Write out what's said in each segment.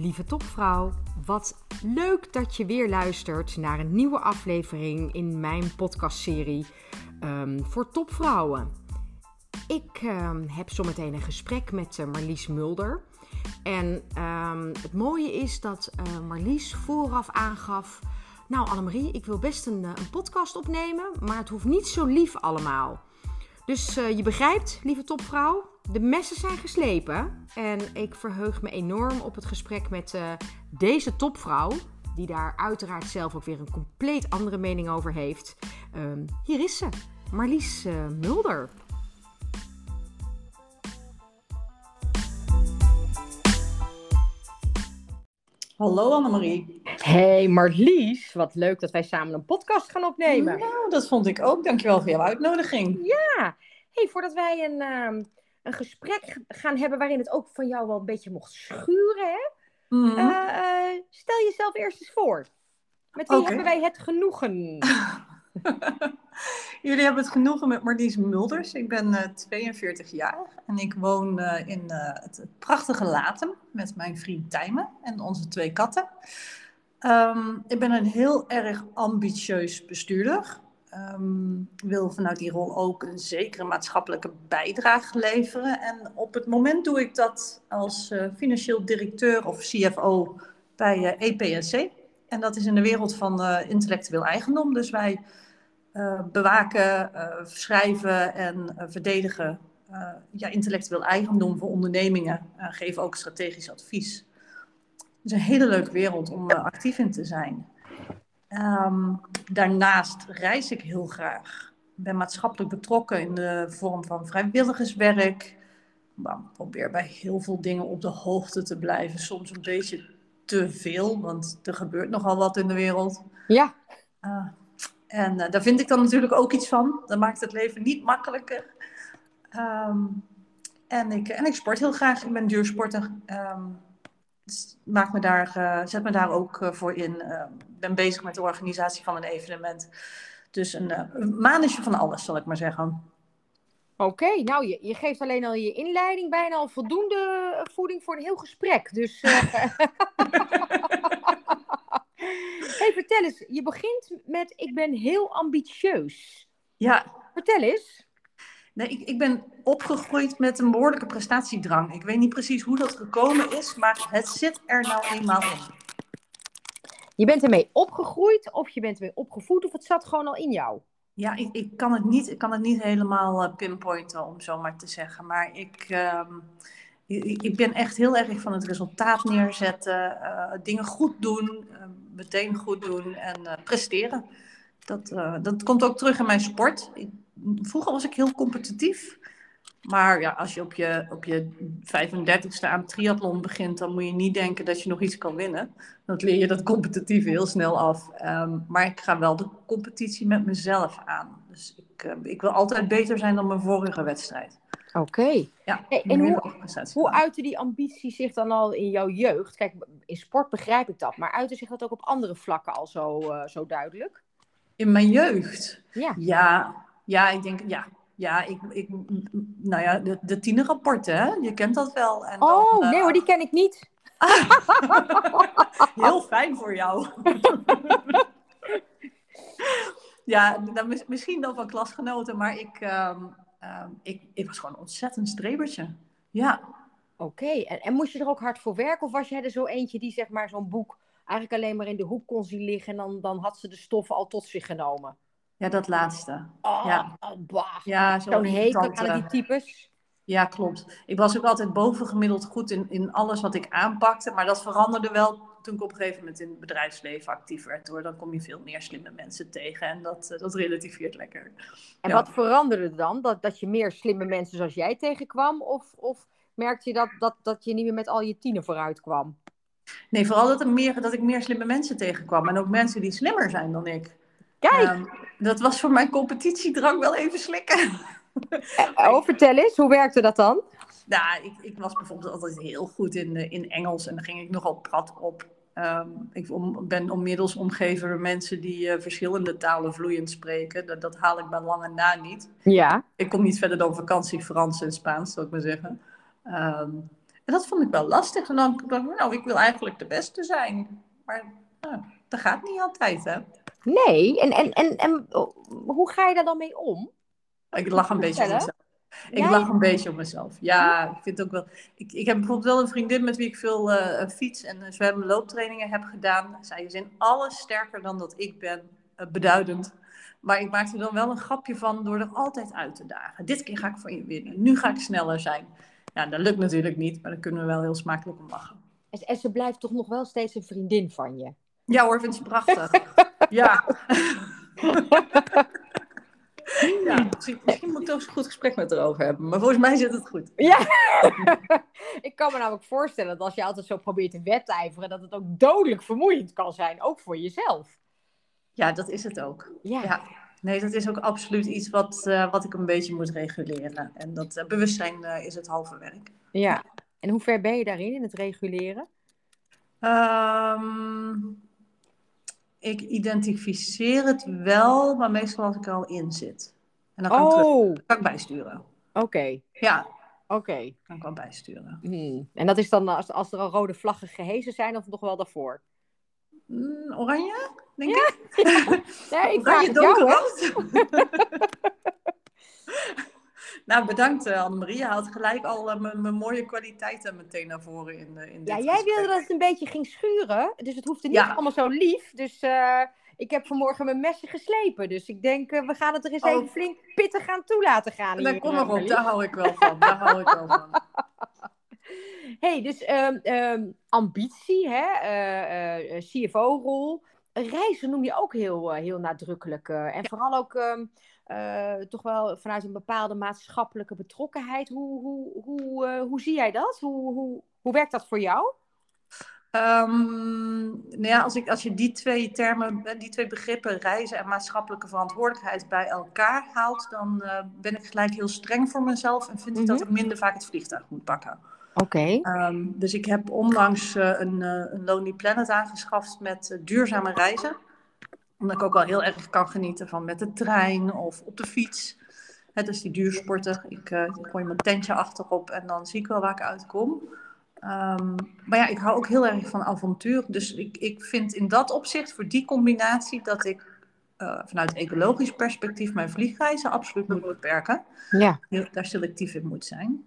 Lieve topvrouw, wat leuk dat je weer luistert naar een nieuwe aflevering in mijn podcastserie um, voor topvrouwen. Ik um, heb zometeen een gesprek met uh, Marlies Mulder. En um, het mooie is dat uh, Marlies vooraf aangaf: Nou, Annemarie, ik wil best een, een, podcast opnemen, maar het hoeft niet zo lief allemaal. Dus je begrijpt, lieve topvrouw, de messen zijn geslepen. En ik verheug me enorm op het gesprek met uh, deze topvrouw. Die daar uiteraard zelf ook weer een compleet andere mening over heeft. Uh, hier is ze, Marlies uh, Mulder. Hallo Annemarie. Hey Marlies, wat leuk dat wij samen een podcast gaan opnemen. Nou, dat vond ik ook. Dankjewel voor jouw uitnodiging. Ja. Hey, voordat wij een, uh, een gesprek gaan hebben waarin het ook van jou wel een beetje mocht schuren, hè? Mm -hmm. uh, uh, stel jezelf eerst eens voor. Met wie okay. hebben wij het genoegen? Jullie hebben het genoegen met Marlies Mulders. Ik ben uh, 42 jaar en ik woon uh, in uh, het prachtige Latem met mijn vriend Tijmen en onze twee katten. Um, ik ben een heel erg ambitieus bestuurder. Um, wil vanuit die rol ook een zekere maatschappelijke bijdrage leveren. En op het moment doe ik dat als financieel directeur of CFO bij EPSC. En dat is in de wereld van intellectueel eigendom. Dus wij uh, bewaken, uh, schrijven en uh, verdedigen ja, intellectueel eigendom voor ondernemingen. geven ook strategisch advies. Het is een hele leuke wereld om actief in te zijn. Um, daarnaast reis ik heel graag. Ik ben maatschappelijk betrokken in de vorm van vrijwilligerswerk. Maar probeer bij heel veel dingen op de hoogte te blijven. Soms een beetje te veel, want er gebeurt nogal wat in de wereld. Ja. En uh, daar vind ik dan natuurlijk ook iets van. Dat maakt het leven niet makkelijker. Um, en, ik, en ik sport heel graag. Ik ben duursporter. Um, dus maak me daar, uh, zet me daar ook uh, voor in. Ik ben bezig met de organisatie van een evenement. Dus een, een manetje van alles, zal ik maar zeggen. Oké, okay, nou je, je geeft alleen al je inleiding bijna al voldoende voeding voor een heel gesprek. Dus. hey, vertel eens. Je begint met ik ben heel ambitieus. Ja. Vertel eens. Nee, ik, ik ben opgegroeid met een behoorlijke prestatiedrang. Ik weet niet precies hoe dat gekomen is, maar het zit er nou eenmaal in. Je bent ermee opgegroeid of je bent ermee opgevoed of het zat gewoon al in jou? Ja, ik, ik, kan, het niet, ik kan het niet helemaal uh, pinpointen, om zo maar te zeggen. Maar ik, um, ik, ik, ben echt heel erg van het resultaat neerzetten, uh, dingen goed doen, uh, meteen goed doen en uh, presteren. Dat, dat komt ook terug in mijn sport. Ik, vroeger was ik heel competitief. Maar ja, als je op je, op je 35ste aan triathlon begint, dan moet je niet denken dat je nog iets kan winnen. Dan leer je dat competitieve heel snel af. Um, maar ik ga wel de competitie met mezelf aan. Dus ik, ik wil altijd beter zijn dan mijn vorige wedstrijd. Oké. Okay. Ja, hey, en hoe, hoe uitte die ambitie zich dan al in jouw jeugd? Kijk, in sport begrijp ik dat, maar uitte zich dat ook op andere vlakken al zo, uh, zo duidelijk? In mijn jeugd? Ja. Ja, ja ik denk, ja. Ja, ik, ik, nou ja, de, de tienerrapporten, hè? je kent dat wel. En dan, oh, uh... nee hoor, die ken ik niet. Heel fijn voor jou. ja, dan, misschien dan van klasgenoten, maar ik, um, um, ik, ik was gewoon een ontzettend strebertje. Ja. Oké, okay. en, en moest je er ook hard voor werken? Of was jij er zo eentje die zeg maar zo'n boek eigenlijk alleen maar in de hoek kon zien liggen... en dan, dan had ze de stoffen al tot zich genomen? Ja, dat laatste. Oh, ja. bah. Ja, zo'n hekel aan die types. Ja, klopt. Ik was ook altijd bovengemiddeld goed in, in alles wat ik aanpakte. Maar dat veranderde wel toen ik op een gegeven moment in het bedrijfsleven actief werd. Hoor. Dan kom je veel meer slimme mensen tegen en dat, dat relativeert lekker. En ja. wat veranderde dan? Dat, dat je meer slimme mensen zoals jij tegenkwam? Of, of merkte je dat, dat, dat je niet meer met al je tienen vooruit kwam? Nee, vooral dat, er meer, dat ik meer slimme mensen tegenkwam. En ook mensen die slimmer zijn dan ik. Kijk! Um, dat was voor mijn competitiedrang wel even slikken. Oh, vertel eens, hoe werkte dat dan? Nou, ik, ik was bijvoorbeeld altijd heel goed in, in Engels en daar ging ik nogal prat op. Um, ik om, ben onmiddels omgeven door mensen die uh, verschillende talen vloeiend spreken. Dat, dat haal ik bij lange na niet. Ja. Ik kom niet verder dan vakantie Frans en Spaans, zou ik maar zeggen. Um, En dat vond ik wel lastig. En dan dacht ik, nou, ik wil eigenlijk de beste zijn. Maar nou, dat gaat niet altijd, hè? Nee, en, en, en, en hoe ga je daar dan mee om? Ik lach een beetje om mezelf. Ik lach een beetje op mezelf. Ja, ik vind ook wel. Ik, ik heb bijvoorbeeld wel een vriendin met wie ik veel uh, fiets- en zwemmen looptrainingen heb gedaan. Zij is in alles sterker dan dat ik ben. Uh, beduidend. Maar ik maak er dan wel een grapje van door er altijd uit te dagen. Dit keer ga ik voor je winnen. Nu ga ik sneller zijn. Ja, dat lukt natuurlijk niet, maar daar kunnen we wel heel smakelijk om lachen. En ze blijft toch nog wel steeds een vriendin van je? Ja hoor, vind ze prachtig. ja. ja, misschien, moet ik toch eens een goed gesprek met haar over hebben. Maar volgens mij zit het goed. Ja, ik kan me namelijk voorstellen dat als je altijd zo probeert te wedijveren, dat het ook dodelijk vermoeiend kan zijn, ook voor jezelf. Ja, dat is het ook. Ja. Nee, dat is ook absoluut iets wat, uh, wat ik een beetje moet reguleren. En dat uh, bewustzijn uh, is het halve werk. Ja, en hoe ver ben je daarin, in het reguleren? Um, ik identificeer het wel, maar meestal als ik er al in zit. En dan kan, oh. ik, terug, kan ik bijsturen. Oké. Okay. Ja. Oké. Okay. Kan ik wel bijsturen. Hmm. En dat is dan als, als er al rode vlaggen gehezen zijn of nog wel daarvoor? Mm, oranje, denk ja? ik. Ja. nee, ik vraag het jou, Nou, bedankt uh, Annemarie. Je haalt gelijk al uh, mijn mooie kwaliteiten meteen naar voren in, uh, in Ja, jij wilde dat het een beetje ging schuren. Dus het hoefde niet ja. allemaal zo lief. Dus ik heb vanmorgen mijn mesje geslepen. Dus ik denk, we gaan het er eens oh. even flink pittig gaan toe laten gaan. Dan kom maar op, daar hou ik wel van. Daar hou ik wel van. hey, dus um, um, ambitie, hè? CFO-rol. Reizen noem je ook heel, heel nadrukkelijk. en vooral ook... Um, uh, toch wel vanuit een bepaalde maatschappelijke betrokkenheid. Hoe, hoe, hoe, uh, hoe zie jij dat? Hoe, hoe, hoe werkt dat voor jou? Um, nou ja, als, ik, als je die twee termen, die twee begrippen, reizen en maatschappelijke verantwoordelijkheid, bij elkaar haalt, dan uh, ben ik gelijk heel streng voor mezelf en vind ik mm -hmm. dat ik minder vaak het vliegtuig moet pakken. Oké. Okay. Um, dus ik heb onlangs een, een Lonely Planet aangeschaft met duurzame reizen omdat ik ook al heel erg kan genieten van met de trein of op de fiets. Het is dus die duursporten. Ik, uh, ik gooi mijn tentje achterop en dan zie ik wel waar ik uitkom. Um, maar ja, ik hou ook heel erg van avontuur. Dus ik, ik vind in dat opzicht, voor die combinatie, dat ik uh, vanuit ecologisch perspectief mijn vliegreizen absoluut moet beperken. Ja. Daar selectief in moet zijn.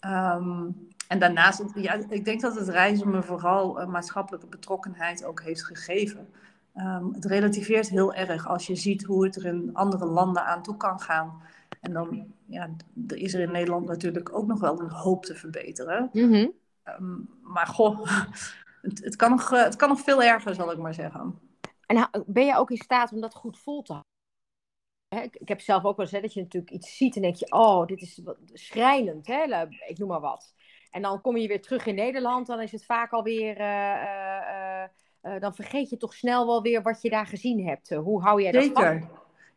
Um, en daarnaast, ja, ik denk dat het reizen me vooral uh, maatschappelijke betrokkenheid ook heeft gegeven. Um, het relativeert heel erg als je ziet hoe het er in andere landen aan toe kan gaan. En dan ja, is er in Nederland natuurlijk ook nog wel een hoop te verbeteren. Mm -hmm. um, maar goh, het, het, kan nog, het kan nog veel erger, zal ik maar zeggen. En ben je ook in staat om dat goed vol te houden? Ik, ik heb zelf ook wel eens dat je natuurlijk iets ziet en denk je, oh, dit is schrijnend, hè? ik noem maar wat. En dan kom je weer terug in Nederland, dan is het vaak alweer... Uh, uh, uh, dan vergeet je toch snel wel weer wat je daar gezien hebt. Uh, hoe hou jij dat Zeker.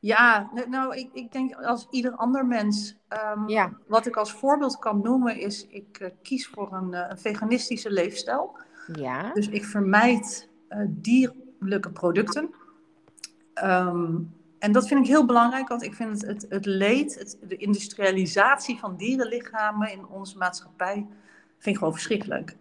Ja, nou, ik, ik denk als ieder ander mens. Um, ja. Wat ik als voorbeeld kan noemen is, ik uh, kies voor een, een, veganistische leefstijl. Ja. Dus ik vermijd dierlijke producten. Um, en dat vind ik heel belangrijk, want ik vind het, het, het leed, het, de industrialisatie van dierenlichamen in onze maatschappij, vind ik gewoon verschrikkelijk.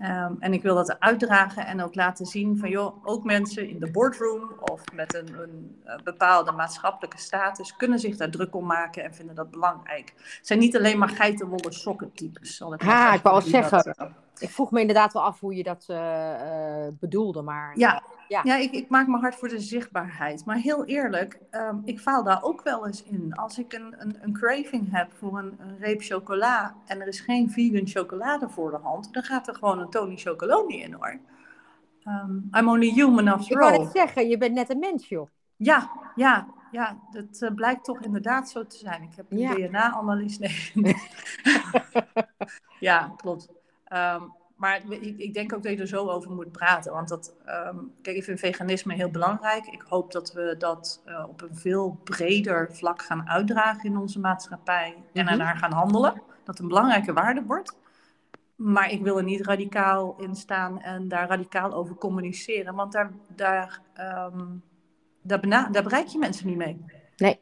Um, en ik wil dat uitdragen en ook laten zien van joh, ook mensen in de boardroom of met een, een, een, bepaalde maatschappelijke status kunnen zich daar druk om maken en vinden dat belangrijk. Het zijn niet alleen maar geitenwolle sokken types. Zal ik wou zeggen. Dat, uh, ik vroeg me inderdaad wel af hoe je dat uh, uh, bedoelde, maar... Ja, ja. ja ik, ik, maak me hard voor de zichtbaarheid. Maar heel eerlijk, um, ik faal daar ook wel eens in. Als ik een, een, een craving heb voor een, een, reep chocola en er is geen vegan chocolade voor de hand, dan gaat er gewoon een Tony Chocoloni in hoor. Um, I'm only human after all. Ik wou net zeggen, je bent net een mens joh. Ja, ja, ja, dat uh, blijkt toch inderdaad zo te zijn. Ik heb een ja. DNA-analyse. Nee. ja, klopt. Um, maar ik, ik, denk ook dat je er zo over moet praten. Want dat, um, kijk, ik vind veganisme heel belangrijk. Ik hoop dat we dat uh, op een veel breder vlak gaan uitdragen in onze maatschappij. Mm -hmm. En ernaar gaan handelen. Dat een belangrijke waarde wordt. Maar ik wil er niet radicaal in staan en daar radicaal over communiceren. Want daar, daar, um, daar, daar bereik je mensen niet mee. Nee.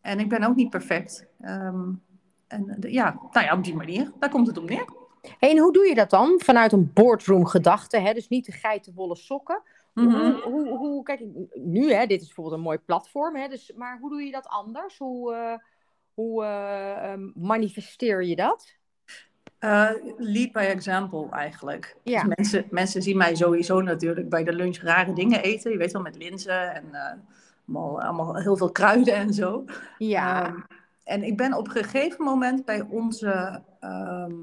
En ik ben ook niet perfect. Um, en ja, nou ja, op die manier. Daar komt het op neer. Hey, en hoe doe je dat dan? Vanuit een boardroom gedachte, hè? dus niet de geitenwolle sokken. Mhm. Hoe, hoe, hoe, kijk, nu, hè, dit is bijvoorbeeld een mooi platform, hè, dus, maar hoe doe je dat anders? Hoe, eh, hoe eh, ehm, manifesteer je dat? Eh, lead by example eigenlijk. Ja. Dus mensen, mensen zien mij sowieso natuurlijk bij de lunch rare dingen eten. Je weet wel, met linzen en allemaal, allemaal heel veel kruiden en zo. Ja, Ehm, en ik ben op een gegeven moment bij onze ehm,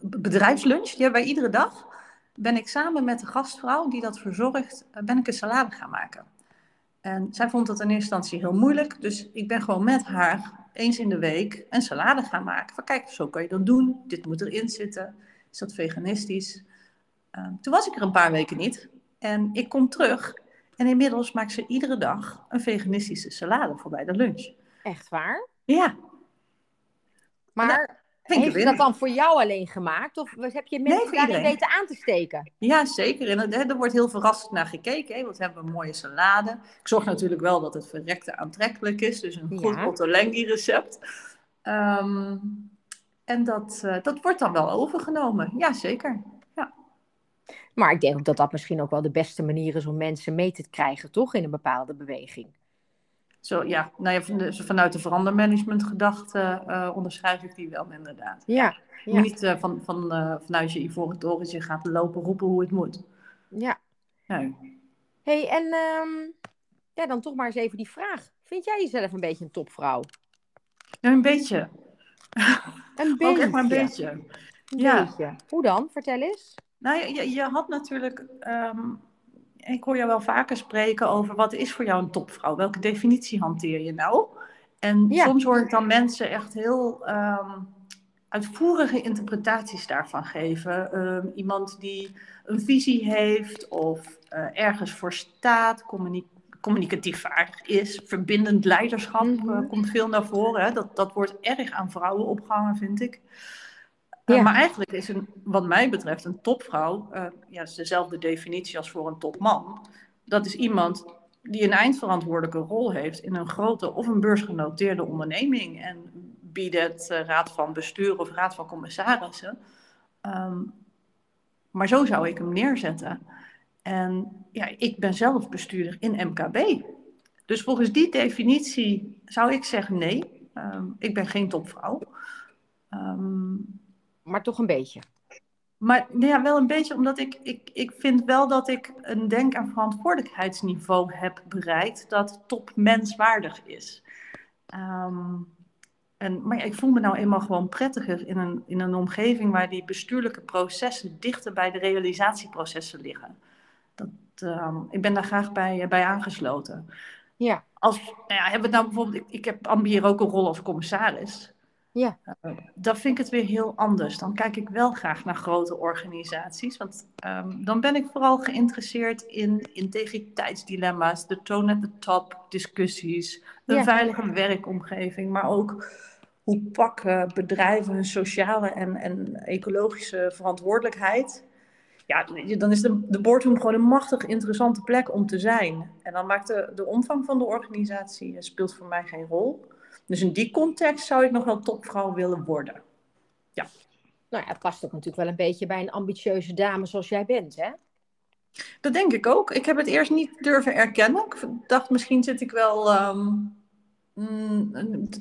bedrijfslunch, die hebben wij iedere dag, ben ik samen met de gastvrouw die dat verzorgt, eh, ben ik een salade gaan maken. En zij vond dat in eerste instantie heel moeilijk, dus ik ben gewoon met haar eens in de week een salade gaan maken. Van kijk, zo kan je dat doen, dit moet erin zitten, is dat veganistisch? Ehm, toen was ik er een paar weken niet en ik kom terug en inmiddels maakt ze iedere dag een veganistische salade voor bij de lunch. echt waar. Ja, Maar heeft ze dat dan voor jou alleen gemaakt? Of heb je mensen voor daarin weten aan te steken? Ja, zeker. En er, er wordt heel verrassend naar gekeken. Hè? Want we hebben een mooie salade. Ik zorg natuurlijk wel dat het verrekte aantrekkelijk is. Dus een goed Ja. ottolenghi recept. Ehm, en dat, eh, dat wordt dan wel overgenomen. Ja, zeker. Maar ik denk ook dat dat misschien ook wel de beste manier is om mensen mee te krijgen, toch? In een bepaalde beweging. Zo, ja, nou ja, vanuit de verandermanagement gedachte eh, onderschrijf ik die wel inderdaad. Ja, niet eh, van, van, eh, vanuit je ivoren torentje gaat lopen roepen hoe het moet. ja. Nee. hey, en ehm, ja, dan toch maar eens even die vraag. Vind jij jezelf een beetje een topvrouw? Ja, een beetje. Een beetje. Ook echt maar een beetje. Een Ja. beetje. Hoe dan? Vertel eens. Nou, je, je- je had natuurlijk. ehm, ik hoor jou wel vaker spreken over wat is voor jou een topvrouw? Welke definitie hanteer je nou? En Ja. soms hoor ik dan mensen echt heel ehm, uitvoerige interpretaties daarvan geven. Ehm, iemand die een visie heeft of eh, ergens voor staat, communi- communicatief vaardig is, verbindend leiderschap Mhm. eh, komt veel naar voren. Hè? Dat, dat wordt erg aan vrouwen opgehangen, vind ik. Maar eigenlijk is een, wat mij betreft een topvrouw, uh, ja, is dezelfde definitie als voor een topman. Dat is iemand die een eindverantwoordelijke rol heeft in een grote of een beursgenoteerde onderneming. En bied het uh, raad van bestuur of raad van commissarissen. Um, maar zo zou ik hem neerzetten. En ja, ik ben zelf bestuurder in MKB. Dus volgens die definitie zou ik zeggen nee, um, ik ben geen topvrouw. Um, maar toch een beetje. Maar nou ja, wel een beetje, omdat ik, ik, ik vind wel dat ik een denk- en verantwoordelijkheidsniveau heb bereikt dat top menswaardig is. Um, en, maar ja, ik voel me nou eenmaal gewoon prettiger in een, in een omgeving waar die bestuurlijke processen dichter bij de realisatieprocessen liggen. Dat, um, ik ben daar graag bij, bij aangesloten. Ja. Als, nou ja, hebben we nou bijvoorbeeld, ik, ik heb ambieer ook een rol als commissaris. Ja. Uh, dan vind ik het weer heel anders. Dan kijk ik wel graag naar grote organisaties. Want um, dan ben ik vooral geïnteresseerd in integriteitsdilemma's, de tone at the top discussies, een Ja. veilige werkomgeving, maar ook hoe pakken bedrijven hun sociale en, en ecologische verantwoordelijkheid. Ja, dan is de, de boardroom gewoon een machtig interessante plek om te zijn. En dan maakt de, de omvang van de organisatie eh, speelt voor mij geen rol. Dus in die context zou ik nog wel topvrouw willen worden. Ja. Nou ja, het past ook natuurlijk wel een beetje bij een ambitieuze dame zoals jij bent, hè? Dat denk ik ook. Ik heb het eerst niet durven erkennen. Ik dacht, misschien zit ik wel um,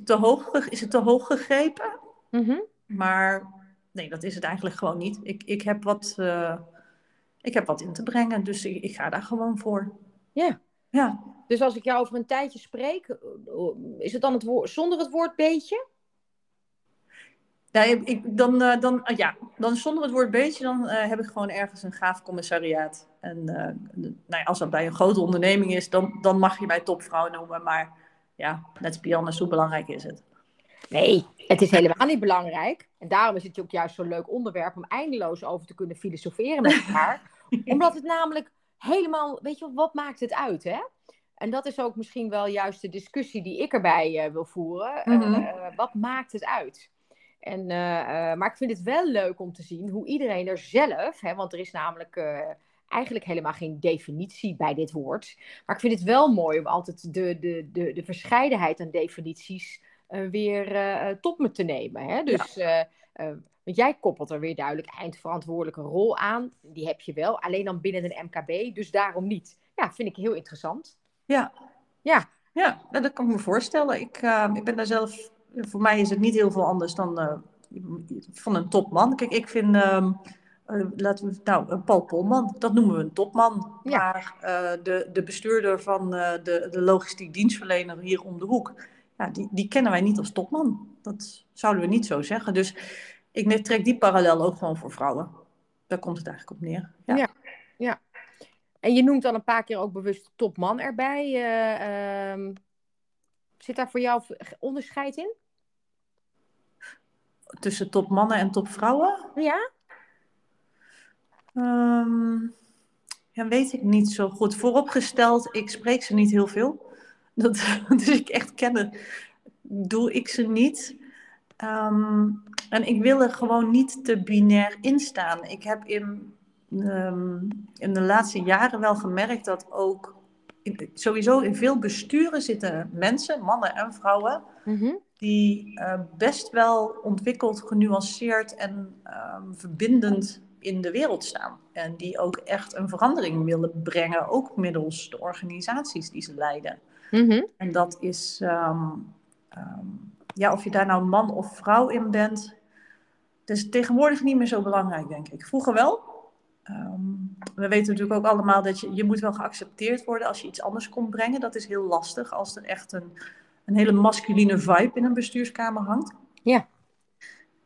te hoog, is het te hoog gegrepen. Mm -hmm. Maar nee, dat is het eigenlijk gewoon niet. Ik, ik, heb, wat, uh, ik heb wat in te brengen, dus ik, ik ga daar gewoon voor. Ja. Ja. Dus als ik jou over een tijdje spreek, is het dan het woord, zonder het woord beetje? Nee, ik, dan, uh, dan, uh, ja, dan zonder het woord beetje, dan uh, heb ik gewoon ergens een gaaf commissariaat. En nou ja, als dat bij een grote onderneming is, dan, dan mag je mij topvrouw noemen. Maar ja, let's be honest, hoe belangrijk is het? Nee, het is helemaal niet belangrijk. En daarom is het ook juist zo'n leuk onderwerp om eindeloos over te kunnen filosoferen met elkaar. Omdat het namelijk helemaal, weet je wat maakt het uit, hè? En dat is ook misschien wel juist de discussie die ik erbij uh, wil voeren. Mm -hmm. uh, wat maakt het uit? En, uh, maar ik vind het wel leuk om te zien hoe iedereen er zelf, hè, want er is namelijk uh, eigenlijk helemaal geen definitie bij dit woord. Maar ik vind het wel mooi om altijd de, de, de, de verscheidenheid aan definities weer top me te nemen. Hè? Dus, want jij koppelt er weer duidelijk eindverantwoordelijke rol aan. Die heb je wel, alleen dan binnen een MKB, dus daarom niet. Ja, vind ik heel interessant. Ja. Ja. Ja, nou, dat kan ik me voorstellen. Ik, ik ben daar zelf, voor mij is het niet heel veel anders dan van een topman. Kijk, ik vind, uh, laten we, nou, Paul Polman, dat noemen we een topman. Ja. Maar uh, de, de bestuurder van de, de logistiek dienstverlener hier om de hoek, ja, die, die kennen wij niet als topman. Dat zouden we niet zo zeggen. Dus ik trek die parallel ook gewoon voor vrouwen. Daar komt het eigenlijk op neer. Ja, ja. ja. En je noemt dan een paar keer ook bewust topman erbij. Uh, zit daar voor jou onderscheid in? tussen topmannen en topvrouwen? Ja? Um, ja, weet ik niet zo goed. Vooropgesteld, ik spreek ze niet heel veel. Dat, dus ik echt kennen, doe ik ze niet. Um, en ik wil er gewoon niet te binair in staan. Ik heb in, um, in de laatste jaren wel gemerkt dat ook in, sowieso in veel besturen zitten mensen, mannen en vrouwen, mm die uh, best wel ontwikkeld, genuanceerd en um, verbindend in de wereld staan. En die ook echt een verandering willen brengen, ook middels de organisaties die ze leiden. Mm En dat is, um, um, ja, of je daar nou man of vrouw in bent, dat is tegenwoordig niet meer zo belangrijk, denk ik. Vroeger wel. we weten natuurlijk ook allemaal dat je, je moet wel geaccepteerd worden als je iets anders komt brengen. Dat is heel lastig als er echt een een hele masculine vibe in een bestuurskamer hangt. Ja.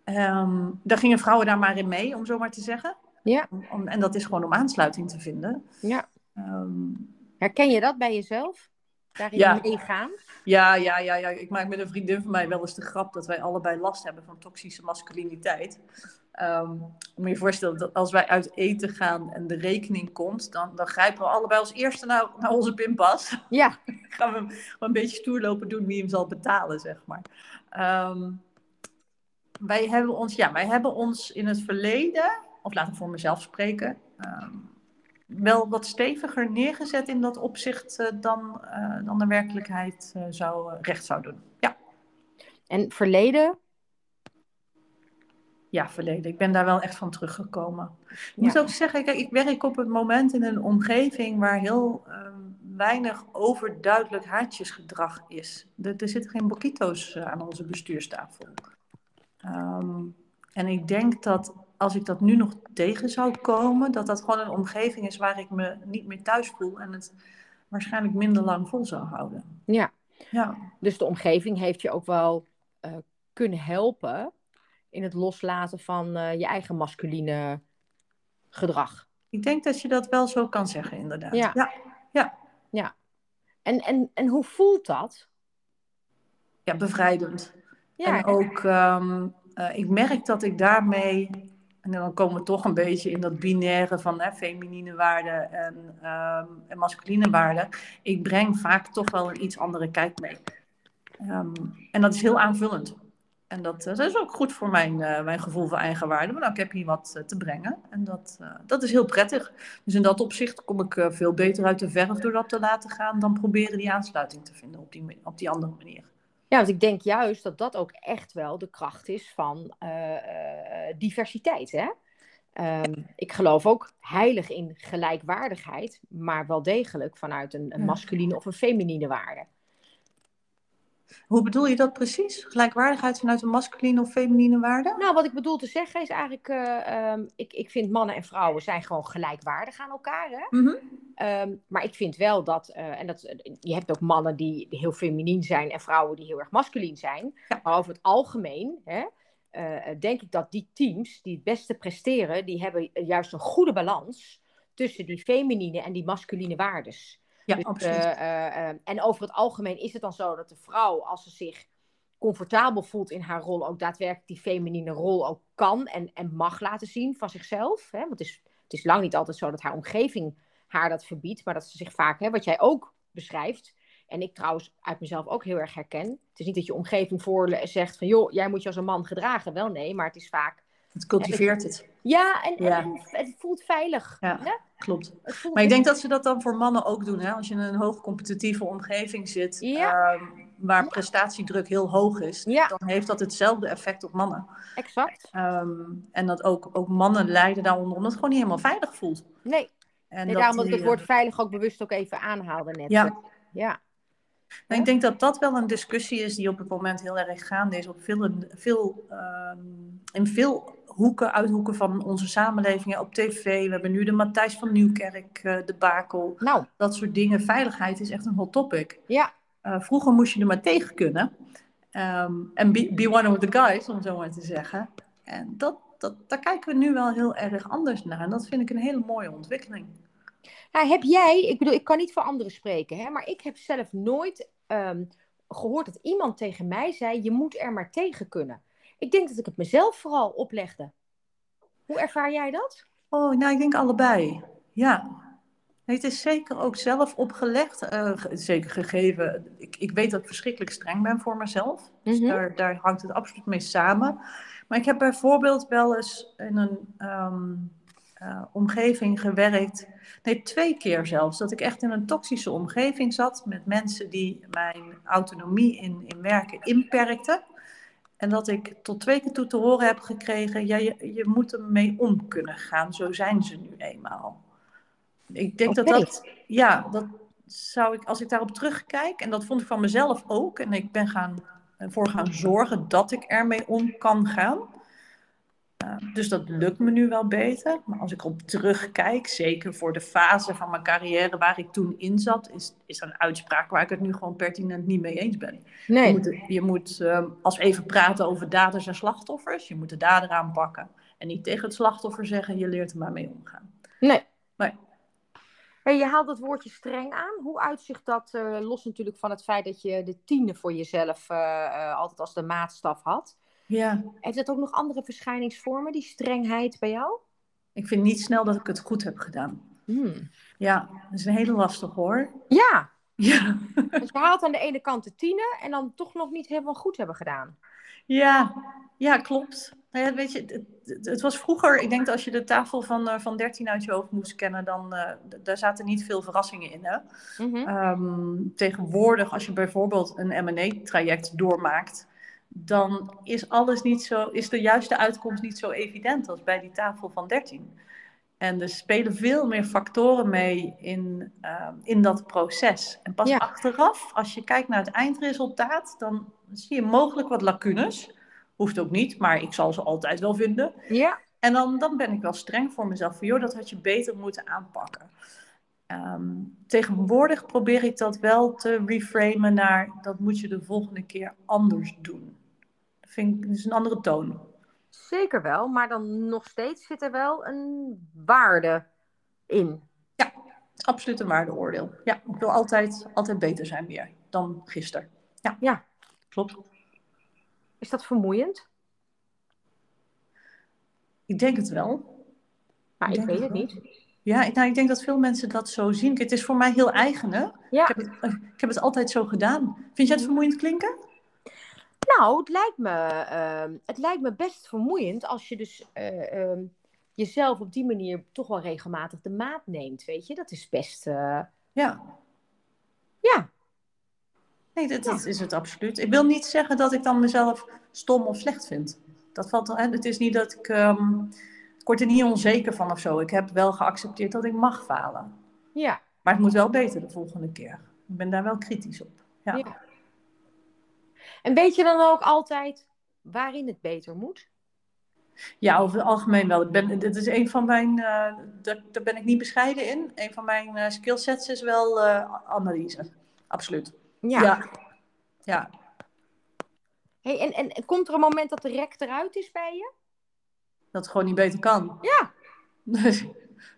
Um, daar gingen vrouwen daar maar in mee, om zo maar te zeggen. Ja. Om, en dat is gewoon om aansluiting te vinden. Ja. Um, Herken je dat bij jezelf? Daarin ja. meegaan? Ja, ja, ja, ja. Ik maak met een vriendin van mij wel eens de grap dat wij allebei last hebben van toxische masculiniteit. Um, moet je voorstellen dat als wij uit eten gaan en de rekening komt, dan, dan grijpen we allebei als eerste naar, naar onze pinpas. Ja. gaan we een beetje stoer lopen doen wie hem zal betalen, zeg maar. Um, wij, hebben ons, ja, wij hebben ons in het verleden, of laat ik voor mezelf spreken, um, wel wat steviger neergezet in dat opzicht uh, dan, uh, dan de werkelijkheid uh, zou, recht zou doen. Ja. En verleden, ja, verleden. Ik ben daar wel echt van teruggekomen. Ik moet ook zeggen, kijk, ik werk op het moment in een omgeving waar heel um, weinig overduidelijk haatjesgedrag is. Er, er zitten geen boquito's aan onze bestuurstafel. Um, en ik denk dat als ik dat nu nog tegen zou komen, dat dat gewoon een omgeving is waar ik me niet meer thuis voel en het waarschijnlijk minder lang vol zou houden. Ja. ja. Dus de omgeving heeft je ook wel uh, kunnen helpen in het loslaten van uh, je eigen masculine gedrag. Ik denk dat je dat wel zo kan zeggen, inderdaad. Ja. Ja. ja. ja. En, en, en hoe voelt dat? Ja, bevrijdend. Ja, en ook, um, uh, ik merk dat ik daarmee, en dan komen we toch een beetje in dat binaire van hè, feminine waarden en, um, en masculine waarden. Ik breng vaak toch wel een iets andere kijk mee. Um, en dat is heel aanvullend. En dat, dat, is ook goed voor mijn, uh, mijn gevoel van eigenwaarde. Maar nou, ik heb hier wat uh, te brengen. En dat, dat is heel prettig. Dus in dat opzicht kom ik veel beter uit de verf door dat te laten gaan. Dan proberen die aansluiting te vinden op die, op die andere manier. Ja, want ik denk juist dat dat ook echt wel de kracht is van diversiteit. Hè? Um, ik geloof ook heilig in gelijkwaardigheid. Maar wel degelijk vanuit een, een masculine of een feminine waarde. Hoe bedoel je dat precies? Gelijkwaardigheid vanuit een masculine of feminine waarde? Nou, wat ik bedoel te zeggen is eigenlijk, uh, um, ik, ik vind mannen en vrouwen zijn gewoon gelijkwaardig aan elkaar. Hè? Mm -hmm. Um, maar ik vind wel dat, uh, en dat, je hebt ook mannen die heel feminien zijn en vrouwen die heel erg masculien zijn. Ja. Maar over het algemeen, hè, uh, denk ik dat die teams die het beste presteren, die hebben juist een goede balans tussen die feminine en die masculine waardes. Ja, dus, absoluut. Uh, en over het algemeen is het dan zo dat de vrouw, als ze zich comfortabel voelt in haar rol, ook daadwerkelijk die feminine rol ook kan en, en mag laten zien van zichzelf. Hè? Want het is, het is lang niet altijd zo dat haar omgeving haar dat verbiedt, maar dat ze zich vaak, hè, wat jij ook beschrijft, en ik trouwens uit mezelf ook heel erg herken. Het is niet dat je omgeving voor zegt van, joh, jij moet je als een man gedragen. Wel nee, maar het is vaak het cultiveert het. Ja, en, ja. en het voelt veilig. Ja, hè? klopt. Maar ik denk dat ze dat dan voor mannen ook doen. Hè? Als je in een hoogcompetitieve omgeving zit, ja. uh, waar prestatiedruk heel hoog is, Ja. dan heeft dat hetzelfde effect op mannen. Exact. Ehm, en dat ook, ook mannen lijden daaronder, omdat het gewoon niet helemaal veilig voelt. Nee, En nee daarom dat ik het woord veilig ook bewust ook even aanhaalde net. Ja. Ja. Nou, ik denk dat dat wel een discussie is die op het moment heel erg gaande is. Op veel, veel, ehm, in veel hoeken, uithoeken van onze samenleving. Op tv, we hebben nu de Matthijs van Nieuwkerk eh debakel. Nou, Dat soort dingen. Veiligheid is echt een hot topic. ja. Eh, vroeger moest je er maar tegen kunnen. Ehm, En be, be one of the guys, om zo maar te zeggen. En dat, dat, daar kijken we nu wel heel erg anders naar. En dat vind ik een hele mooie ontwikkeling. Nou, heb jij, ik bedoel, ik kan niet voor anderen spreken, hè, maar ik heb zelf nooit ehm, gehoord dat iemand tegen mij zei: je moet er maar tegen kunnen. Ik denk dat ik het mezelf vooral oplegde. Hoe ervaar jij dat? Oh, nou, ik denk allebei. Ja. Nee, het is zeker ook zelf opgelegd. eh, zeker gegeven. Ik, ik weet dat ik verschrikkelijk streng ben voor mezelf. Dus Mhm. daar, daar hangt het absoluut mee samen. Maar ik heb bijvoorbeeld wel eens in een ehm, eh, omgeving gewerkt. Nee, twee keer zelfs. Dat ik echt in een toxische omgeving zat met mensen die mijn autonomie in, in werken inperkten. En dat ik tot twee keer toe te horen heb gekregen, ja, je, je moet ermee om kunnen gaan. Zo zijn ze nu eenmaal. Ik denk dat dat, ja, dat zou ik, als ik daarop terugkijk, en dat vond ik van mezelf ook, en ik ben gaan, ervoor gaan zorgen dat ik ermee om kan gaan. Uh, dus dat lukt me nu wel beter. Maar als ik op terugkijk, zeker voor de fase van mijn carrière waar ik toen in zat, is, is dat een uitspraak waar ik het nu gewoon pertinent niet mee eens ben. Je moet, je moet um, als we even praten over daders en slachtoffers, je moet de dader aanpakken. En niet tegen het slachtoffer zeggen, je leert er maar mee omgaan. Nee. Hey, je haalt het woordje streng aan. Hoe uitzicht dat, uh, los natuurlijk van het feit dat je de tiende voor jezelf uh, uh, altijd als de maatstaf had? Ja. Heeft het ook nog andere verschijningsvormen, die strengheid bij jou? Ik vind niet snel dat ik het goed heb gedaan. Hmm. Ja, dat is een hele lastig hoor. Ja. Ja. Dus je haalt aan de ene kant de tienen en dan toch nog niet helemaal goed hebben gedaan. Ja, ja klopt. Nou ja, weet je, het, het, het, was vroeger, ik denk dat als je de tafel van, uh, van 13 uit je hoofd moest kennen, dan uh, daar zaten niet veel verrassingen in. Hè? Mm -hmm. um, tegenwoordig, als je bijvoorbeeld een M&A-traject doormaakt, dan is alles niet zo, is de juiste uitkomst niet zo evident als bij die tafel van 13. En er spelen veel meer factoren mee in, uh, in dat proces. En pas Ja. achteraf, als je kijkt naar het eindresultaat, dan zie je mogelijk wat lacunes. Hoeft ook niet, maar ik zal ze altijd wel vinden. Ja. En dan, dan ben ik wel streng voor mezelf. Van, joh, dat had je beter moeten aanpakken. Um, tegenwoordig probeer ik dat wel te reframen naar dat moet je de volgende keer anders doen. Vind ik is een andere toon. Zeker wel, maar dan nog steeds zit er wel een waarde in. Ja, absoluut een waardeoordeel. Ja, ik wil altijd, altijd beter zijn weer dan gisteren. Ja, ja. klopt. Is dat vermoeiend? Ik denk het wel. Maar ik, ik weet het, het niet. Ja, nou, ik denk dat veel mensen dat zo zien. Het is voor mij heel eigen, hè? Ja. Ik, heb het, ik heb het altijd zo gedaan. Vind jij het vermoeiend klinken? Nou, het lijkt me, uh, het lijkt me best vermoeiend als je dus uh, uh, jezelf op die manier toch wel regelmatig de maat neemt, weet je? Dat is best... eh, Ja. Ja. Nee, dat, dat, is het absoluut. Ik wil niet zeggen dat ik dan mezelf stom of slecht vind. Dat valt al. Het is niet dat ik... Um, ik word er niet onzeker van of zo. Ik heb wel geaccepteerd dat ik mag falen. Ja. Maar het moet wel beter de volgende keer. Ik ben daar wel kritisch op. Ja. ja. En weet je dan ook altijd waarin het beter moet? Ja, over het algemeen wel. Ik ben, dit is een van mijn, uh, daar, daar, ben ik niet bescheiden in. Een van mijn uh, skillsets is wel uh, analyse. Absoluut. Ja. Ja. ja. Hey, en, en komt er een moment dat de rek eruit is bij je? Dat het gewoon niet beter kan. Ja. het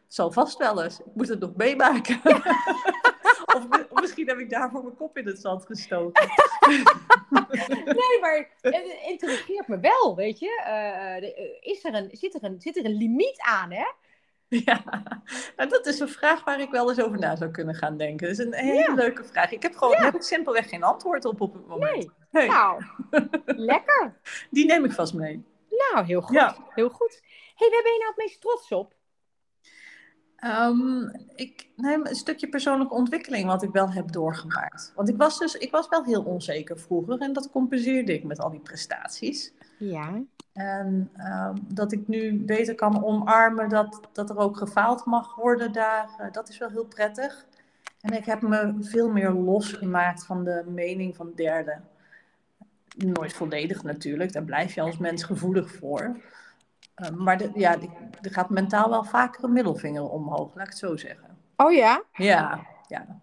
zal vast wel eens. Ik moet het nog meemaken. Ja. of, of, misschien heb ik daarvoor mijn kop in het zand gestoken. nee, maar het interesseert me wel, weet je. Uh, is er een, zit, er een, zit er een limiet aan, hè? Ja, nou, dat is een vraag waar ik wel eens over na zou kunnen gaan denken. Dat is een hele ja. leuke vraag. Ik heb gewoon ja. heb ik simpelweg geen antwoord op op het moment. Nee. nee. Nou, lekker. Die neem ik vast mee. Nou, heel goed. Ja. Heel goed. hey, waar ben je nou het meest trots op? Um, ik neem een stukje persoonlijke ontwikkeling wat ik wel heb doorgemaakt. Want ik was dus ik was wel heel onzeker vroeger en dat compenseerde ik met al die prestaties. Ja. En um, dat ik nu beter kan omarmen dat, dat er ook gefaald mag worden daar, uh, dat is wel heel prettig. En ik heb me veel meer losgemaakt van de mening van derden. Nooit volledig natuurlijk, daar blijf je als mens gevoelig voor. Uh, maar de, ja, er gaat mentaal wel vaker een middelvinger omhoog, laat ik het zo zeggen. Oh ja? Ja, ja.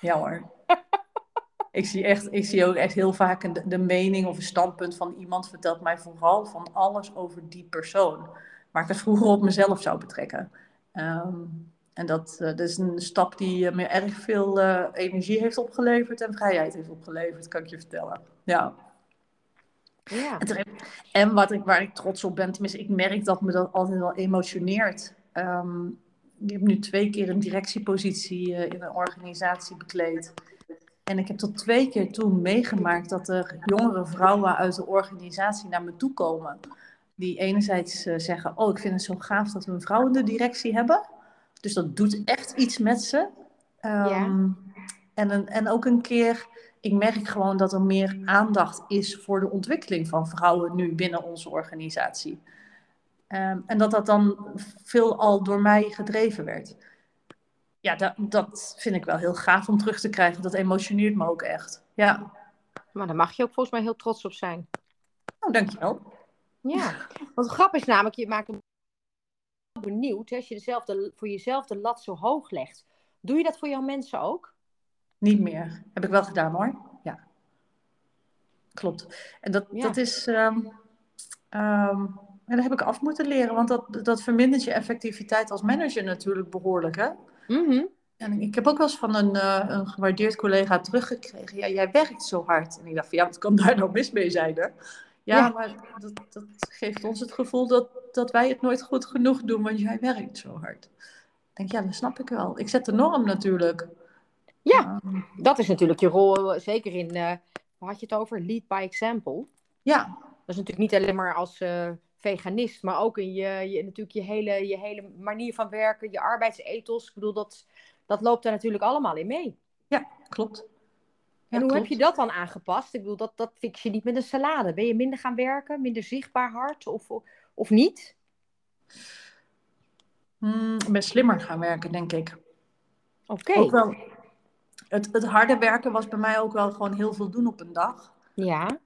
Ja hoor. ik, zie echt, ik zie ook echt heel vaak de, de mening of een standpunt van iemand vertelt mij vooral van alles over die persoon. Waar ik het vroeger op mezelf zou betrekken. Um, en dat, uh, dat, is een stap die me erg veel energie heeft opgeleverd en vrijheid heeft opgeleverd, kan ik je vertellen. Ja. Ja. En wat ik, waar ik trots op ben, tenminste, ik merk dat me dat altijd wel emotioneert. Um, ik heb nu twee keer een directiepositie uh, in een organisatie bekleed. En ik heb tot twee keer toen meegemaakt dat er jongere vrouwen uit de organisatie naar me toe komen. Die enerzijds uh, zeggen, oh ik vind het zo gaaf dat we een vrouw in de directie hebben. Dus dat doet echt iets met ze. Um, ja. en, een, en ook een keer ik merk gewoon dat er meer aandacht is voor de ontwikkeling van vrouwen nu binnen onze organisatie. Um, en dat dat dan veel al door mij gedreven werd. Ja, dat, dat vind ik wel heel gaaf om terug te krijgen. Dat emotioneert me ook echt. Ja. Maar daar mag je ook volgens mij heel trots op zijn. Nou, dankjewel. Ja, want grap is namelijk, je maakt me benieuwd als je dezelfde, voor jezelf de lat zo hoog legt. Doe je dat voor jouw mensen ook? Niet meer. Heb ik wel gedaan hoor. Ja. Klopt. En dat, ja. dat is. Um, um, en dat heb ik af moeten leren, want dat, dat vermindert je effectiviteit als manager natuurlijk behoorlijk. Hè? Mm -hmm. En ik heb ook wel eens van een, uh, een gewaardeerd collega teruggekregen. Ja, jij werkt zo hard. En ik dacht van ja, wat kan daar nou mis mee zijn? Hè? Ja, ja, maar dat, dat geeft ons het gevoel dat, dat wij het nooit goed genoeg doen, want jij werkt zo hard. Ik denk, ja, dat snap ik wel. Ik zet de norm natuurlijk. Ja, dat is natuurlijk je rol, zeker in, uh, waar had je het over? Lead by example. Ja. Dat is natuurlijk niet alleen maar als uh, veganist, maar ook in je, je, natuurlijk je hele, je hele manier van werken, je arbeidsethos. Ik bedoel, dat, dat loopt daar natuurlijk allemaal in mee. Ja, klopt. Ja, en hoe klopt. heb je dat dan aangepast? Ik bedoel, dat, dat fix je niet met een salade. Ben je minder gaan werken, minder zichtbaar hard of, of niet? Hmm, ik ben slimmer gaan werken, denk ik. Oké. Okay. Het, het harde werken was bij mij ook wel gewoon heel veel doen op een dag. Ja.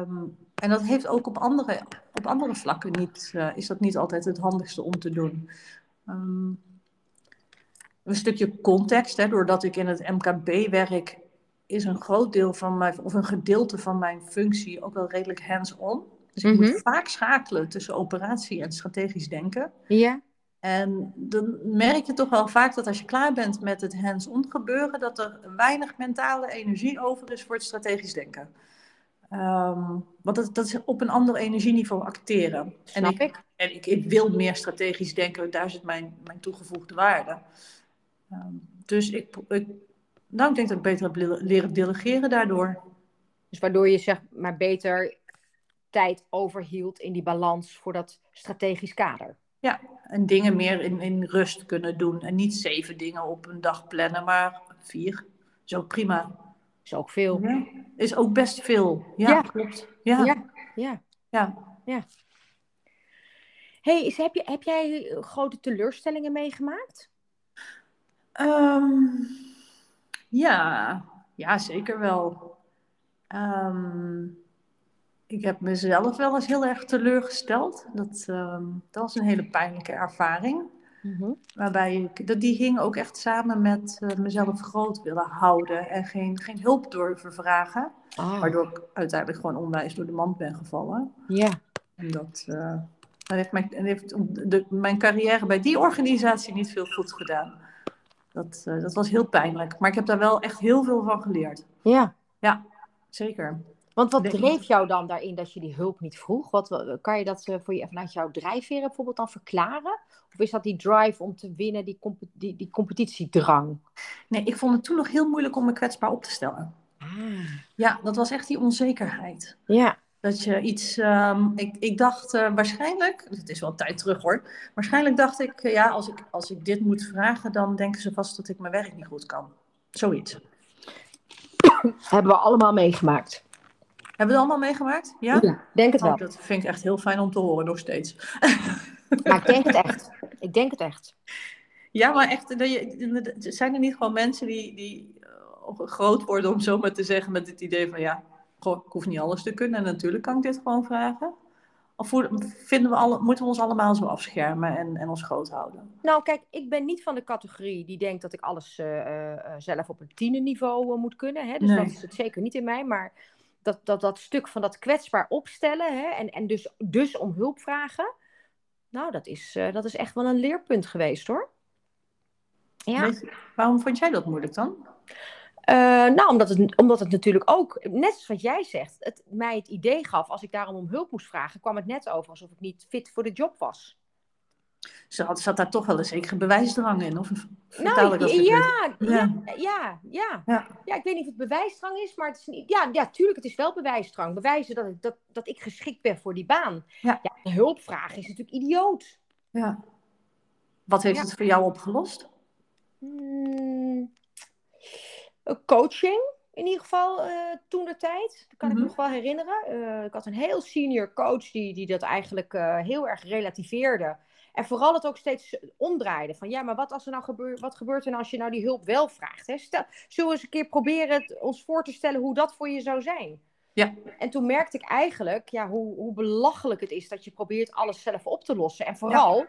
Um, en dat heeft ook op andere, op andere vlakken niet, uh, is dat niet altijd het handigste om te doen. Um, een stukje context, hè, doordat ik in het MKB werk, is een groot deel van mijn, of een gedeelte van mijn functie ook wel redelijk hands-on. Dus ik mm -hmm. moet vaak schakelen tussen operatie en strategisch denken. Ja. En dan merk je toch wel vaak dat als je klaar bent met het hands-on gebeuren, dat er weinig mentale energie over is voor het strategisch denken. Um, want dat, dat, is op een ander energieniveau acteren. Snap en ik, ik. En ik, ik, wil meer strategisch denken, daar zit mijn, mijn toegevoegde waarde. Um, dus ik, ik, nou, ik denk dat ik beter heb leren delegeren daardoor. Dus waardoor je zeg maar beter tijd overhield in die balans voor dat strategisch kader. Ja, en dingen meer in, in rust kunnen doen. En niet zeven dingen op een dag plannen, maar vier. Is ook prima. Is ook veel. Ja. Is ook best veel. Ja, Ja. klopt. Ja. Ja, ja, Ja. ja. hey, is- heb, je, heb jij grote teleurstellingen meegemaakt? Ehm, ja. ja, zeker wel. Ehm, ik heb mezelf wel eens heel erg teleurgesteld. Dat, ehm, dat was een hele pijnlijke ervaring. Waarbij ik, dat, die hing ook echt samen met eh, mezelf groot willen houden en geen, geen hulp durven vragen. Ah, Waardoor ik uiteindelijk gewoon onwijs door de mand ben gevallen. ja. En dat, eh, dat heeft, mijn, heeft de, mijn carrière bij die organisatie niet veel goed gedaan. Dat, eh, dat was heel pijnlijk. Maar ik heb daar wel echt heel veel van geleerd. ja. Ja, zeker. Want wat dreef jou dan daarin dat je die hulp niet vroeg? Wat, kan je dat eh, voor je, vanuit jouw drijfveren bijvoorbeeld dan verklaren? Of is dat die drive om te winnen, die, die, die competitiedrang? Nee, ik vond het toen nog heel moeilijk om me kwetsbaar op te stellen. Ah, Ja, dat was echt die onzekerheid. ja. Dat je iets, ehm, ik, ik dacht uh, waarschijnlijk, het is wel een tijd terug hoor, waarschijnlijk dacht ik, uh, ja, als ik, als ik dit moet vragen, dan denken ze vast dat ik mijn werk niet goed kan. Zoiets. Hebben we allemaal meegemaakt. Hebben we het allemaal meegemaakt? Ja? ja denk het wel. Oh, dat vind ik echt heel fijn om te horen nog steeds. Maar ik denk het echt. Ik denk het echt. Ja, maar echt, zijn er niet gewoon mensen die, die uh, groot worden, om zo maar te zeggen, met het idee van ja, goh, ik hoef niet alles te kunnen en natuurlijk kan ik dit gewoon vragen? Of vinden we alle, moeten we ons allemaal zo afschermen en, en ons groot houden? Nou, kijk, ik ben niet van de categorie die denkt dat ik alles uh, uh, zelf op een tienerniveau moet kunnen. Hè? Dus nee. dat is het zeker niet in mij. Maar dat, dat, dat stuk van dat kwetsbaar opstellen hè? En, en dus, dus om hulp vragen. Nou, dat is, dat is echt wel een leerpunt geweest hoor. Ja. waarom vond jij dat moeilijk dan? Uh, nou, omdat het, omdat het natuurlijk ook, net zoals wat jij zegt, het mij het idee gaf, als ik daarom om hulp moest vragen, kwam het net over alsof ik niet fit voor de job was. Zat, zat daar toch wel een zekere bewijsdrang in? Of nou, dat ja, ja, ja, ja, ja, ja. ik weet niet of het bewijsdrang is, maar het is niet, ja, ja, tuurlijk, het is wel bewijsdrang. Bewijzen dat ik, dat, dat ik geschikt ben voor die baan. Ja. hulpvragen is natuurlijk idioot. Ja. Wat heeft het voor jou opgelost? Hmm, coaching in ieder geval uh, toen de tijd. Dat kan ik me mhm. nog wel herinneren. Uh, ik had een heel senior coach die, die dat eigenlijk uh, heel erg relativeerde. En vooral het ook steeds omdraaide. Van ja, maar wat, als er nou gebeurt, wat gebeurt er nou als je nou die hulp wel vraagt? Hè? Stel, zullen we eens een keer proberen het, ons voor te stellen hoe dat voor je zou zijn? Ja. En toen merkte ik eigenlijk ja, hoe, hoe belachelijk het is dat je probeert alles zelf op te lossen. En vooral... Ja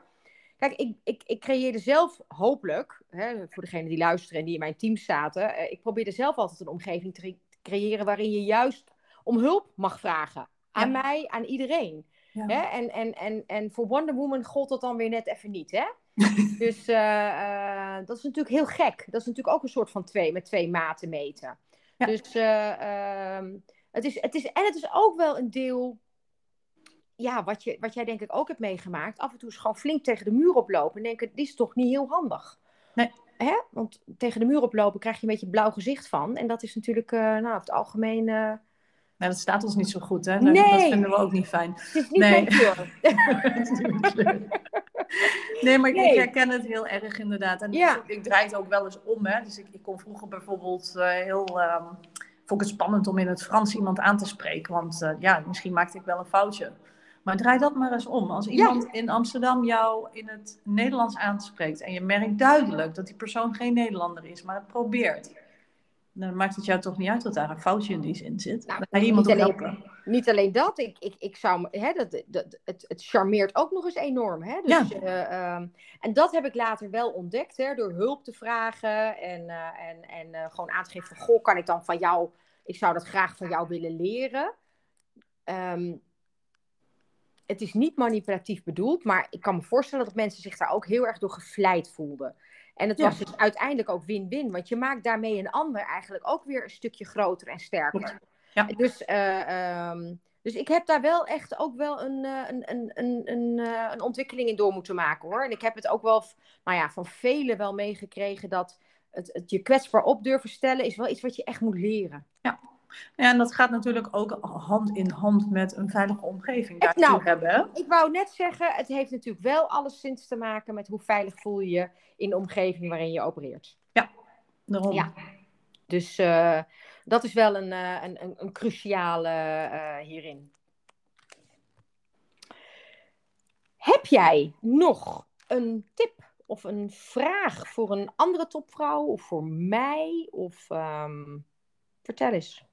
Kijk, ik, ik, ik creëerde zelf hopelijk, hè, voor degenen die luisteren en die in mijn team zaten, eh, ik probeerde zelf altijd een omgeving te creëren waarin je juist om hulp mag vragen. Aan mij, aan iedereen. Hè? En, en, en, en voor Wonder Woman gold dat dan weer net even niet. Hè? dus uh, uh, dat is natuurlijk heel gek. Dat is natuurlijk ook een soort van twee, met twee maten meten. Dus uh, het, is, het is, en het is ook wel een deel ja, wat, je, wat jij denk ik ook hebt meegemaakt, af en toe is gewoon flink tegen de muur oplopen en denken, dit is toch niet heel handig. Nee. Hè? Want tegen de muur oplopen krijg je een beetje blauw gezicht van. En dat is natuurlijk, nou, over het algemeen... Nee, dat staat ons niet zo goed, hè? Nee. Dat vinden we ook niet fijn. Het is niet nee. nee, maar nee. ik herken het heel erg inderdaad. En ja. ik, ik, draai het ook wel eens om, hè. Dus ik, ik kon vroeger bijvoorbeeld uh, heel... Um, vond ik het spannend om in het Frans iemand aan te spreken. Want ja, misschien maakte ik wel een foutje. Maar draai dat maar eens om. Als iemand in Amsterdam jou in het Nederlands aanspreekt en je merkt duidelijk dat die persoon geen Nederlander is, maar het probeert, dan maakt het jou toch niet uit dat daar een foutje in die zin zit. Nou, dan iemand niet helpen. niet alleen dat, ik, ik, ik zou, hè, dat, dat, het, het charmeert ook nog eens enorm. Hè? Dus, ja. Uh, um, en dat heb ik later wel ontdekt, hè, door hulp te vragen en, uh, en, en uh, gewoon aan te geven van, goh, kan ik dan van jou, ik zou dat graag van jou willen leren. Um, het is niet manipulatief bedoeld, maar ik kan me voorstellen dat mensen zich daar ook heel erg door gevleid voelden. En het was dus uiteindelijk ook win-win, want je maakt daarmee een ander eigenlijk ook weer een stukje groter en sterker. Ja. Dus, uh, um, dus ik heb daar wel echt ook wel een, een, een, een, een, een ontwikkeling in door moeten maken hoor. En ik heb het ook wel nou ja, van velen wel meegekregen dat het, het je kwetsbaar op durven stellen is wel iets wat je echt moet leren. Ja, ja, en dat gaat natuurlijk ook hand in hand met een veilige omgeving daartoe nou, hebben. Ik wou net zeggen, het heeft natuurlijk wel alleszins te maken met hoe veilig voel je je in de omgeving waarin je opereert. Ja, daarom. Ja. Dus uh, dat is wel een, uh, een, een, een, cruciale uh, hierin. Heb jij nog een tip of een vraag voor een andere topvrouw of voor mij? Of um, vertel eens.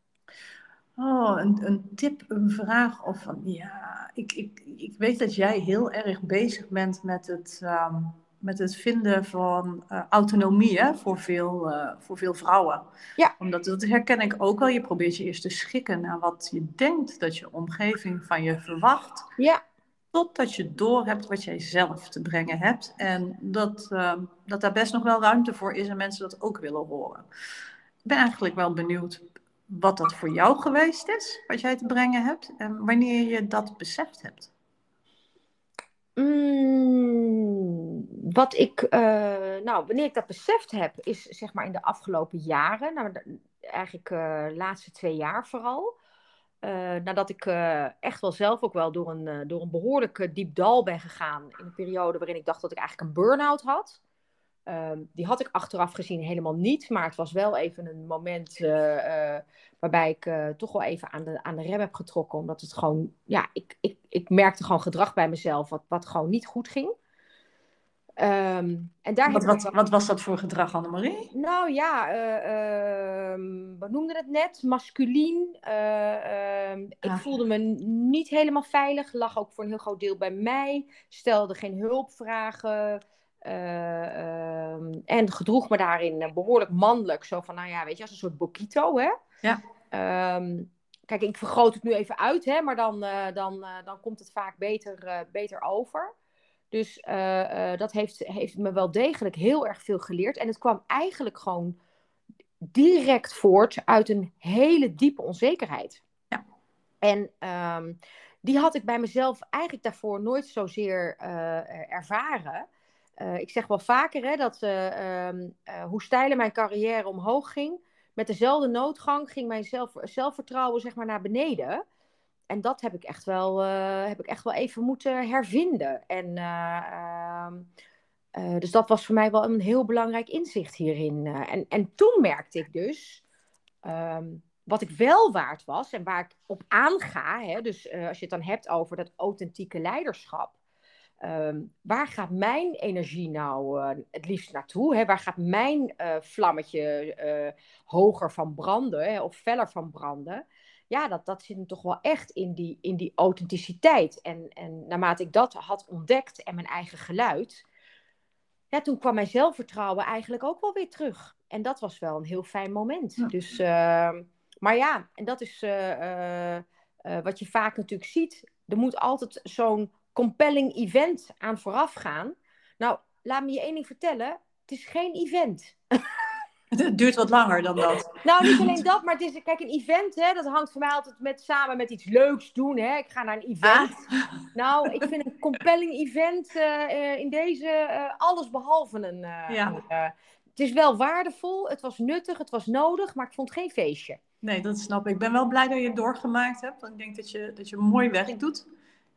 Oh, een, een tip, een vraag of van ja, ik, ik, ik weet dat jij heel erg bezig bent met het, um, met het vinden van uh, autonomie hè, voor, veel, uh, voor veel vrouwen. Ja. Omdat dat herken ik ook wel. Je probeert je eerst te schikken naar wat je denkt dat je omgeving van je verwacht. Ja. Totdat je door hebt wat jij zelf te brengen hebt. En dat, uh, dat daar best nog wel ruimte voor is en mensen dat ook willen horen. Ik ben eigenlijk wel benieuwd wat dat voor jou geweest is, wat jij te brengen hebt, en wanneer je dat beseft hebt? Mm, wat ik, uh, nou, wanneer ik dat beseft heb, is zeg maar in de afgelopen jaren, nou, eigenlijk uh, de laatste twee jaar vooral. nadat ik echt wel zelf ook wel door een, door een behoorlijk diep dal ben gegaan. In een periode waarin ik dacht dat ik eigenlijk een burn-out had. Ehm, die had ik achteraf gezien helemaal niet. Maar het was wel even een moment waarbij ik toch wel even aan de, aan de rem heb getrokken. Omdat het gewoon, ja, ik, ik, ik merkte gewoon gedrag bij mezelf wat, wat gewoon niet goed ging. Ehm, en daar wat, wat, wat, was dat voor gedrag, Annemarie? Nou ja, uh, we noemden het net, masculien. Uh, um, ik ah. voelde me niet helemaal veilig, lag ook voor een heel groot deel bij mij, stelde geen hulpvragen. Uh, en gedroeg me daarin behoorlijk mannelijk. Zo van, nou ja, weet je, als een soort bokito, hè? Ja. kijk, ik vergroot het nu even uit, hè, maar dan, dan, dan komt het vaak beter, beter over. Dus uh, dat heeft, heeft me wel degelijk heel erg veel geleerd. En het kwam eigenlijk gewoon direct voort uit een hele diepe onzekerheid. Ja. En um, die had ik bij mezelf eigenlijk daarvoor nooit zozeer uh, ervaren. Ik zeg wel vaker hè, dat ehm, hoe steiler mijn carrière omhoog ging, met dezelfde noodgang ging mijn zelf, zelfvertrouwen zeg maar, naar beneden en dat heb ik echt wel, uh, heb ik echt wel even moeten hervinden. En, uh, uh, dus dat was voor mij wel een heel belangrijk inzicht hierin. en, en toen merkte ik dus, um, wat ik wel waard was en waar ik op aanga, hè, dus als je het dan hebt over dat authentieke leiderschap. Um, waar gaat mijn energie nou het liefst naartoe? Hè? Waar gaat mijn vlammetje hoger van branden hè? of feller van branden? Ja, dat, dat zit hem toch wel echt in die, in die authenticiteit. En, en naarmate ik dat had ontdekt en mijn eigen geluid, ja, toen kwam mijn zelfvertrouwen eigenlijk ook wel weer terug. En dat was wel een heel fijn moment. Dus, ehm, maar ja, en dat is uh, uh, wat je vaak natuurlijk ziet. Er moet altijd zo'n compelling event aan vooraf gaan. Nou, laat me je één ding vertellen. Het is geen event. Het duurt wat langer dan dat. Nou, niet alleen dat, maar het is, kijk, een event, hè, dat hangt voor mij altijd met, samen met iets leuks doen. Hè. Ik ga naar een event. Ah. Nou, ik vind een compelling event uh, in deze uh, alles behalve een. ja. het is wel waardevol, het was nuttig, het was nodig, maar ik vond geen feestje. Nee, dat snap ik. Ik ben wel blij dat je het doorgemaakt hebt. Want ik denk dat je, dat je mooi werk doet.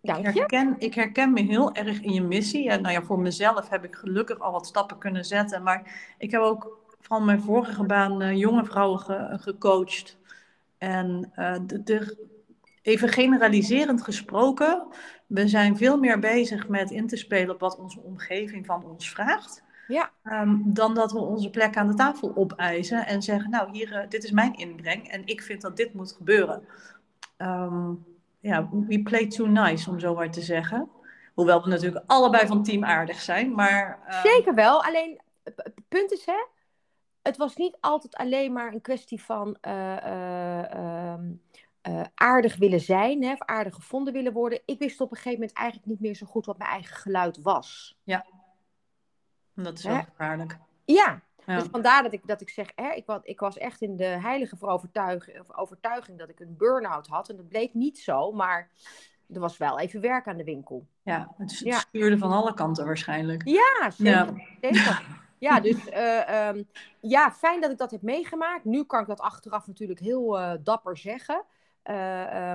Ik herken, ik herken me heel erg in je missie. En nou ja, voor mezelf heb ik gelukkig al wat stappen kunnen zetten. Maar ik heb ook van mijn vorige baan uh, jonge vrouwen gecoacht. En uh, de, even generaliserend gesproken, we zijn veel meer bezig met in te spelen op wat onze omgeving van ons vraagt. Ja. Um, dan dat we onze plek aan de tafel opeisen en zeggen, nou hier, uh, dit is mijn inbreng en ik vind dat dit moet gebeuren. Um, ja, we play too nice, om zo maar te zeggen. Hoewel we natuurlijk allebei van team aardig zijn, maar... Uh... Zeker wel, alleen het punt is, hè, het was niet altijd alleen maar een kwestie van uh, uh, aardig willen zijn, hè, of aardig gevonden willen worden. Ik wist op een gegeven moment eigenlijk niet meer zo goed wat mijn eigen geluid was. Ja, dat is wel gevaarlijk. Ja. ja. dus vandaar dat ik, dat ik zeg, hè, ik, was, ik was echt in de heilige overtuiging, overtuiging dat ik een burn-out had. En dat bleek niet zo, maar er was wel even werk aan de winkel. Ja, het, stuurde van alle kanten waarschijnlijk. Ja, zeker. Ja. zeker. Ja, dus uh, um, ja, fijn dat ik dat heb meegemaakt. Nu kan ik dat achteraf natuurlijk heel uh, dapper zeggen. Uh,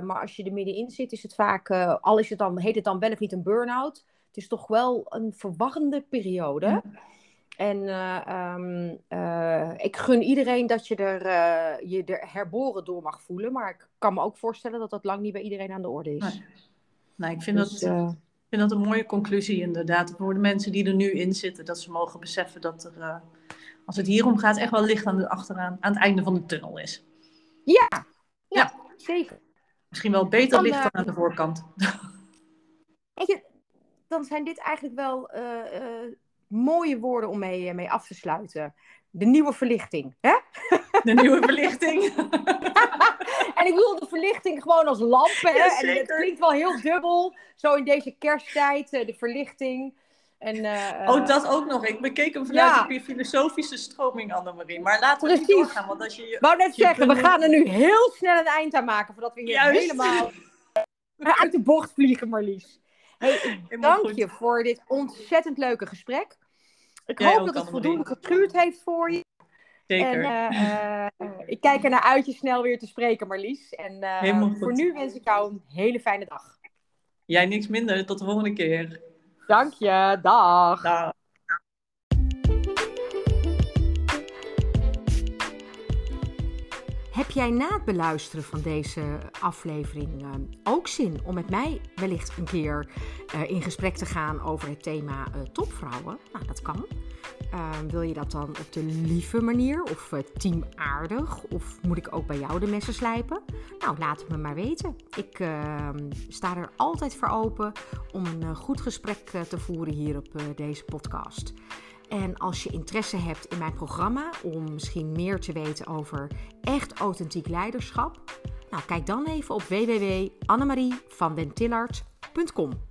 maar als je er middenin zit, is het vaak, al is het dan, heet het dan wel of niet een burn-out, het is toch wel een verwarrende periode. En um, ik gun iedereen dat je er, je er herboren door mag voelen. Maar ik kan me ook voorstellen dat dat lang niet bij iedereen aan de orde is. Nee, nee ik vind dus, dat vind dat een mooie conclusie inderdaad. Voor de mensen die er nu in zitten, dat ze mogen beseffen dat er, uh, als het hierom gaat, echt wel licht aan, de, achteraan, aan het einde van de tunnel is. Ja, ja, zeker. Misschien wel beter licht dan aan de voorkant. Je, dan zijn dit eigenlijk wel uh, uh, mooie woorden om mee, mee af te sluiten. De nieuwe verlichting, hè? De nieuwe verlichting. en ik bedoel de verlichting gewoon als lampen. Ja, en het klinkt wel heel dubbel. Zo in deze kersttijd, eh, de verlichting. En, uh, oh, dat ook nog. Ik bekeek hem vanuit ja. je filosofische stroming, Annemarie. Maar laten we niet doorgaan. Want als je, je wou net zeggen, we gaan er nu heel snel een eind aan maken. Voordat we hier helemaal uit de bocht vliegen, Marlies. Hey, ik dank je voor dit ontzettend leuke gesprek. Ik hoop dat het voldoende getruurd heeft voor je. Zeker. En ik kijk er naar uit je snel weer te spreken, Marlies. En voor nu wens ik jou een hele fijne dag. Jij niks minder. Tot de volgende keer. Dank je. Dag. Dag. Heb jij na het beluisteren van deze aflevering uh, ook zin om met mij wellicht een keer uh, in gesprek te gaan over het thema uh, topvrouwen? Nou, dat kan. wil je dat dan op de lieve manier of teamaardig? Of moet ik ook bij jou de messen slijpen? Nou, laat het me maar weten. Ik sta er altijd voor open om een goed gesprek te voeren hier op deze podcast. En als je interesse hebt in mijn programma om misschien meer te weten over echt authentiek leiderschap, nou, kijk dan even op www.annemarievanwentillard.com.